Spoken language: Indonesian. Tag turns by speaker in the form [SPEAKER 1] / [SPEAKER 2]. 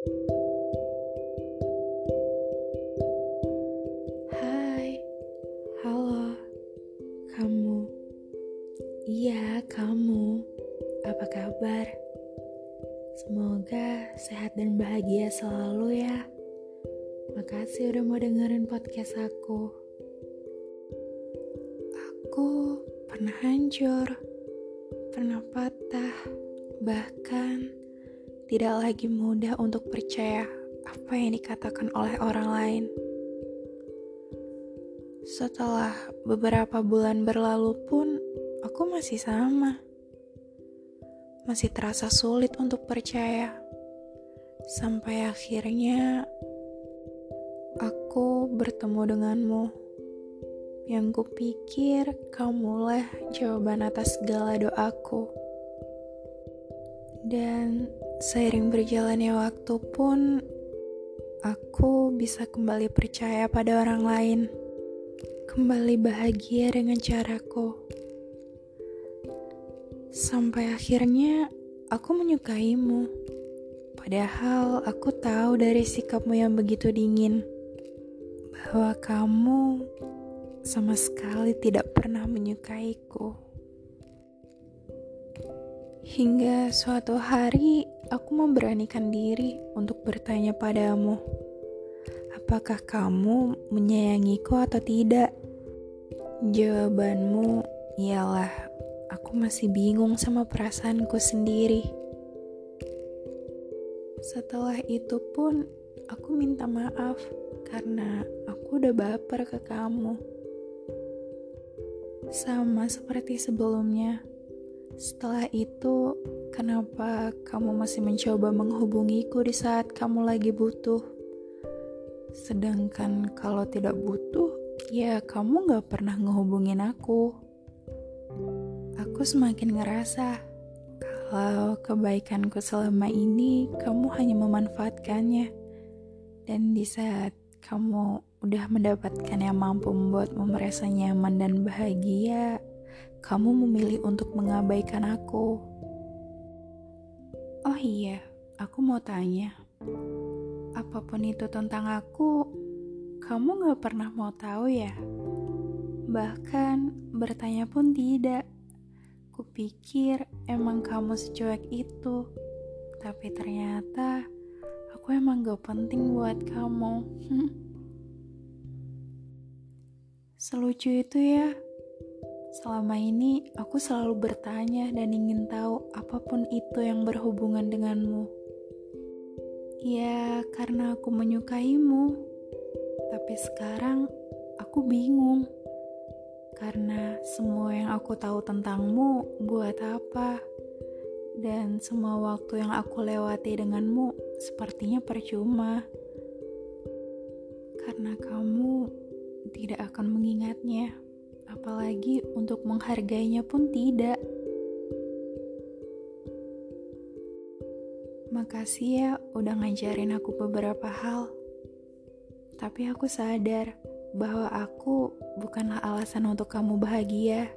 [SPEAKER 1] Hai, halo, kamu. Iya, kamu. Apa kabar? Semoga sehat dan bahagia selalu ya. Makasih udah mau dengerin podcast aku. Aku pernah hancur, pernah patah, bahkan tidak lagi mudah untuk percaya apa yang dikatakan oleh orang lain. Setelah beberapa bulan berlalu pun, aku masih sama. Masih terasa sulit untuk percaya. Sampai akhirnya aku bertemu denganmu. Yang kupikir kamulah jawaban atas segala doaku. Dan seiring berjalannya waktu pun, aku bisa kembali percaya pada orang lain kembali bahagia dengan caraku. Sampai akhirnya aku menyukaimu. Padahal aku tahu dari sikapmu yang begitu dingin bahwa kamu sama sekali tidak pernah menyukaiku. Hingga suatu hari aku memberanikan diri untuk bertanya padamu apakah kamu menyayangiku atau tidak? Jawabanmu ialah aku masih bingung sama perasaanku sendiri. Setelah itu pun aku minta maaf karena aku udah baper ke kamu. Sama seperti sebelumnya. Setelah itu, kenapa kamu masih mencoba menghubungiku di saat kamu lagi butuh? Sedangkan kalau tidak butuh, ya kamu gak pernah ngehubungin aku. Aku semakin ngerasa kalau kebaikanku selama ini kamu hanya memanfaatkannya. Dan di saat kamu udah mendapatkan yang mampu membuatmu merasa nyaman dan bahagia, kamu memilih untuk mengabaikan aku. Oh iya, aku mau tanya apa pun itu tentang aku, kamu gak pernah mau tahu ya? Bahkan bertanya pun tidak. Kupikir emang kamu secuek itu, tapi ternyata aku emang gak penting buat kamu. Selucu itu ya. Selama ini aku selalu bertanya dan ingin tahu apa pun itu yang berhubungan denganmu. Ya, karena aku menyukaimu. Tapi sekarang aku bingung. Karena semua yang aku tahu tentangmu buat apa? Dan semua waktu yang aku lewati denganmu sepertinya percuma. Karena kamu tidak akan mengingatnya, apalagi untuk menghargainya pun tidak. Makasih ya udah ngajarin aku beberapa hal. Tapi aku sadar bahwa aku bukanlah alasan untuk kamu bahagia.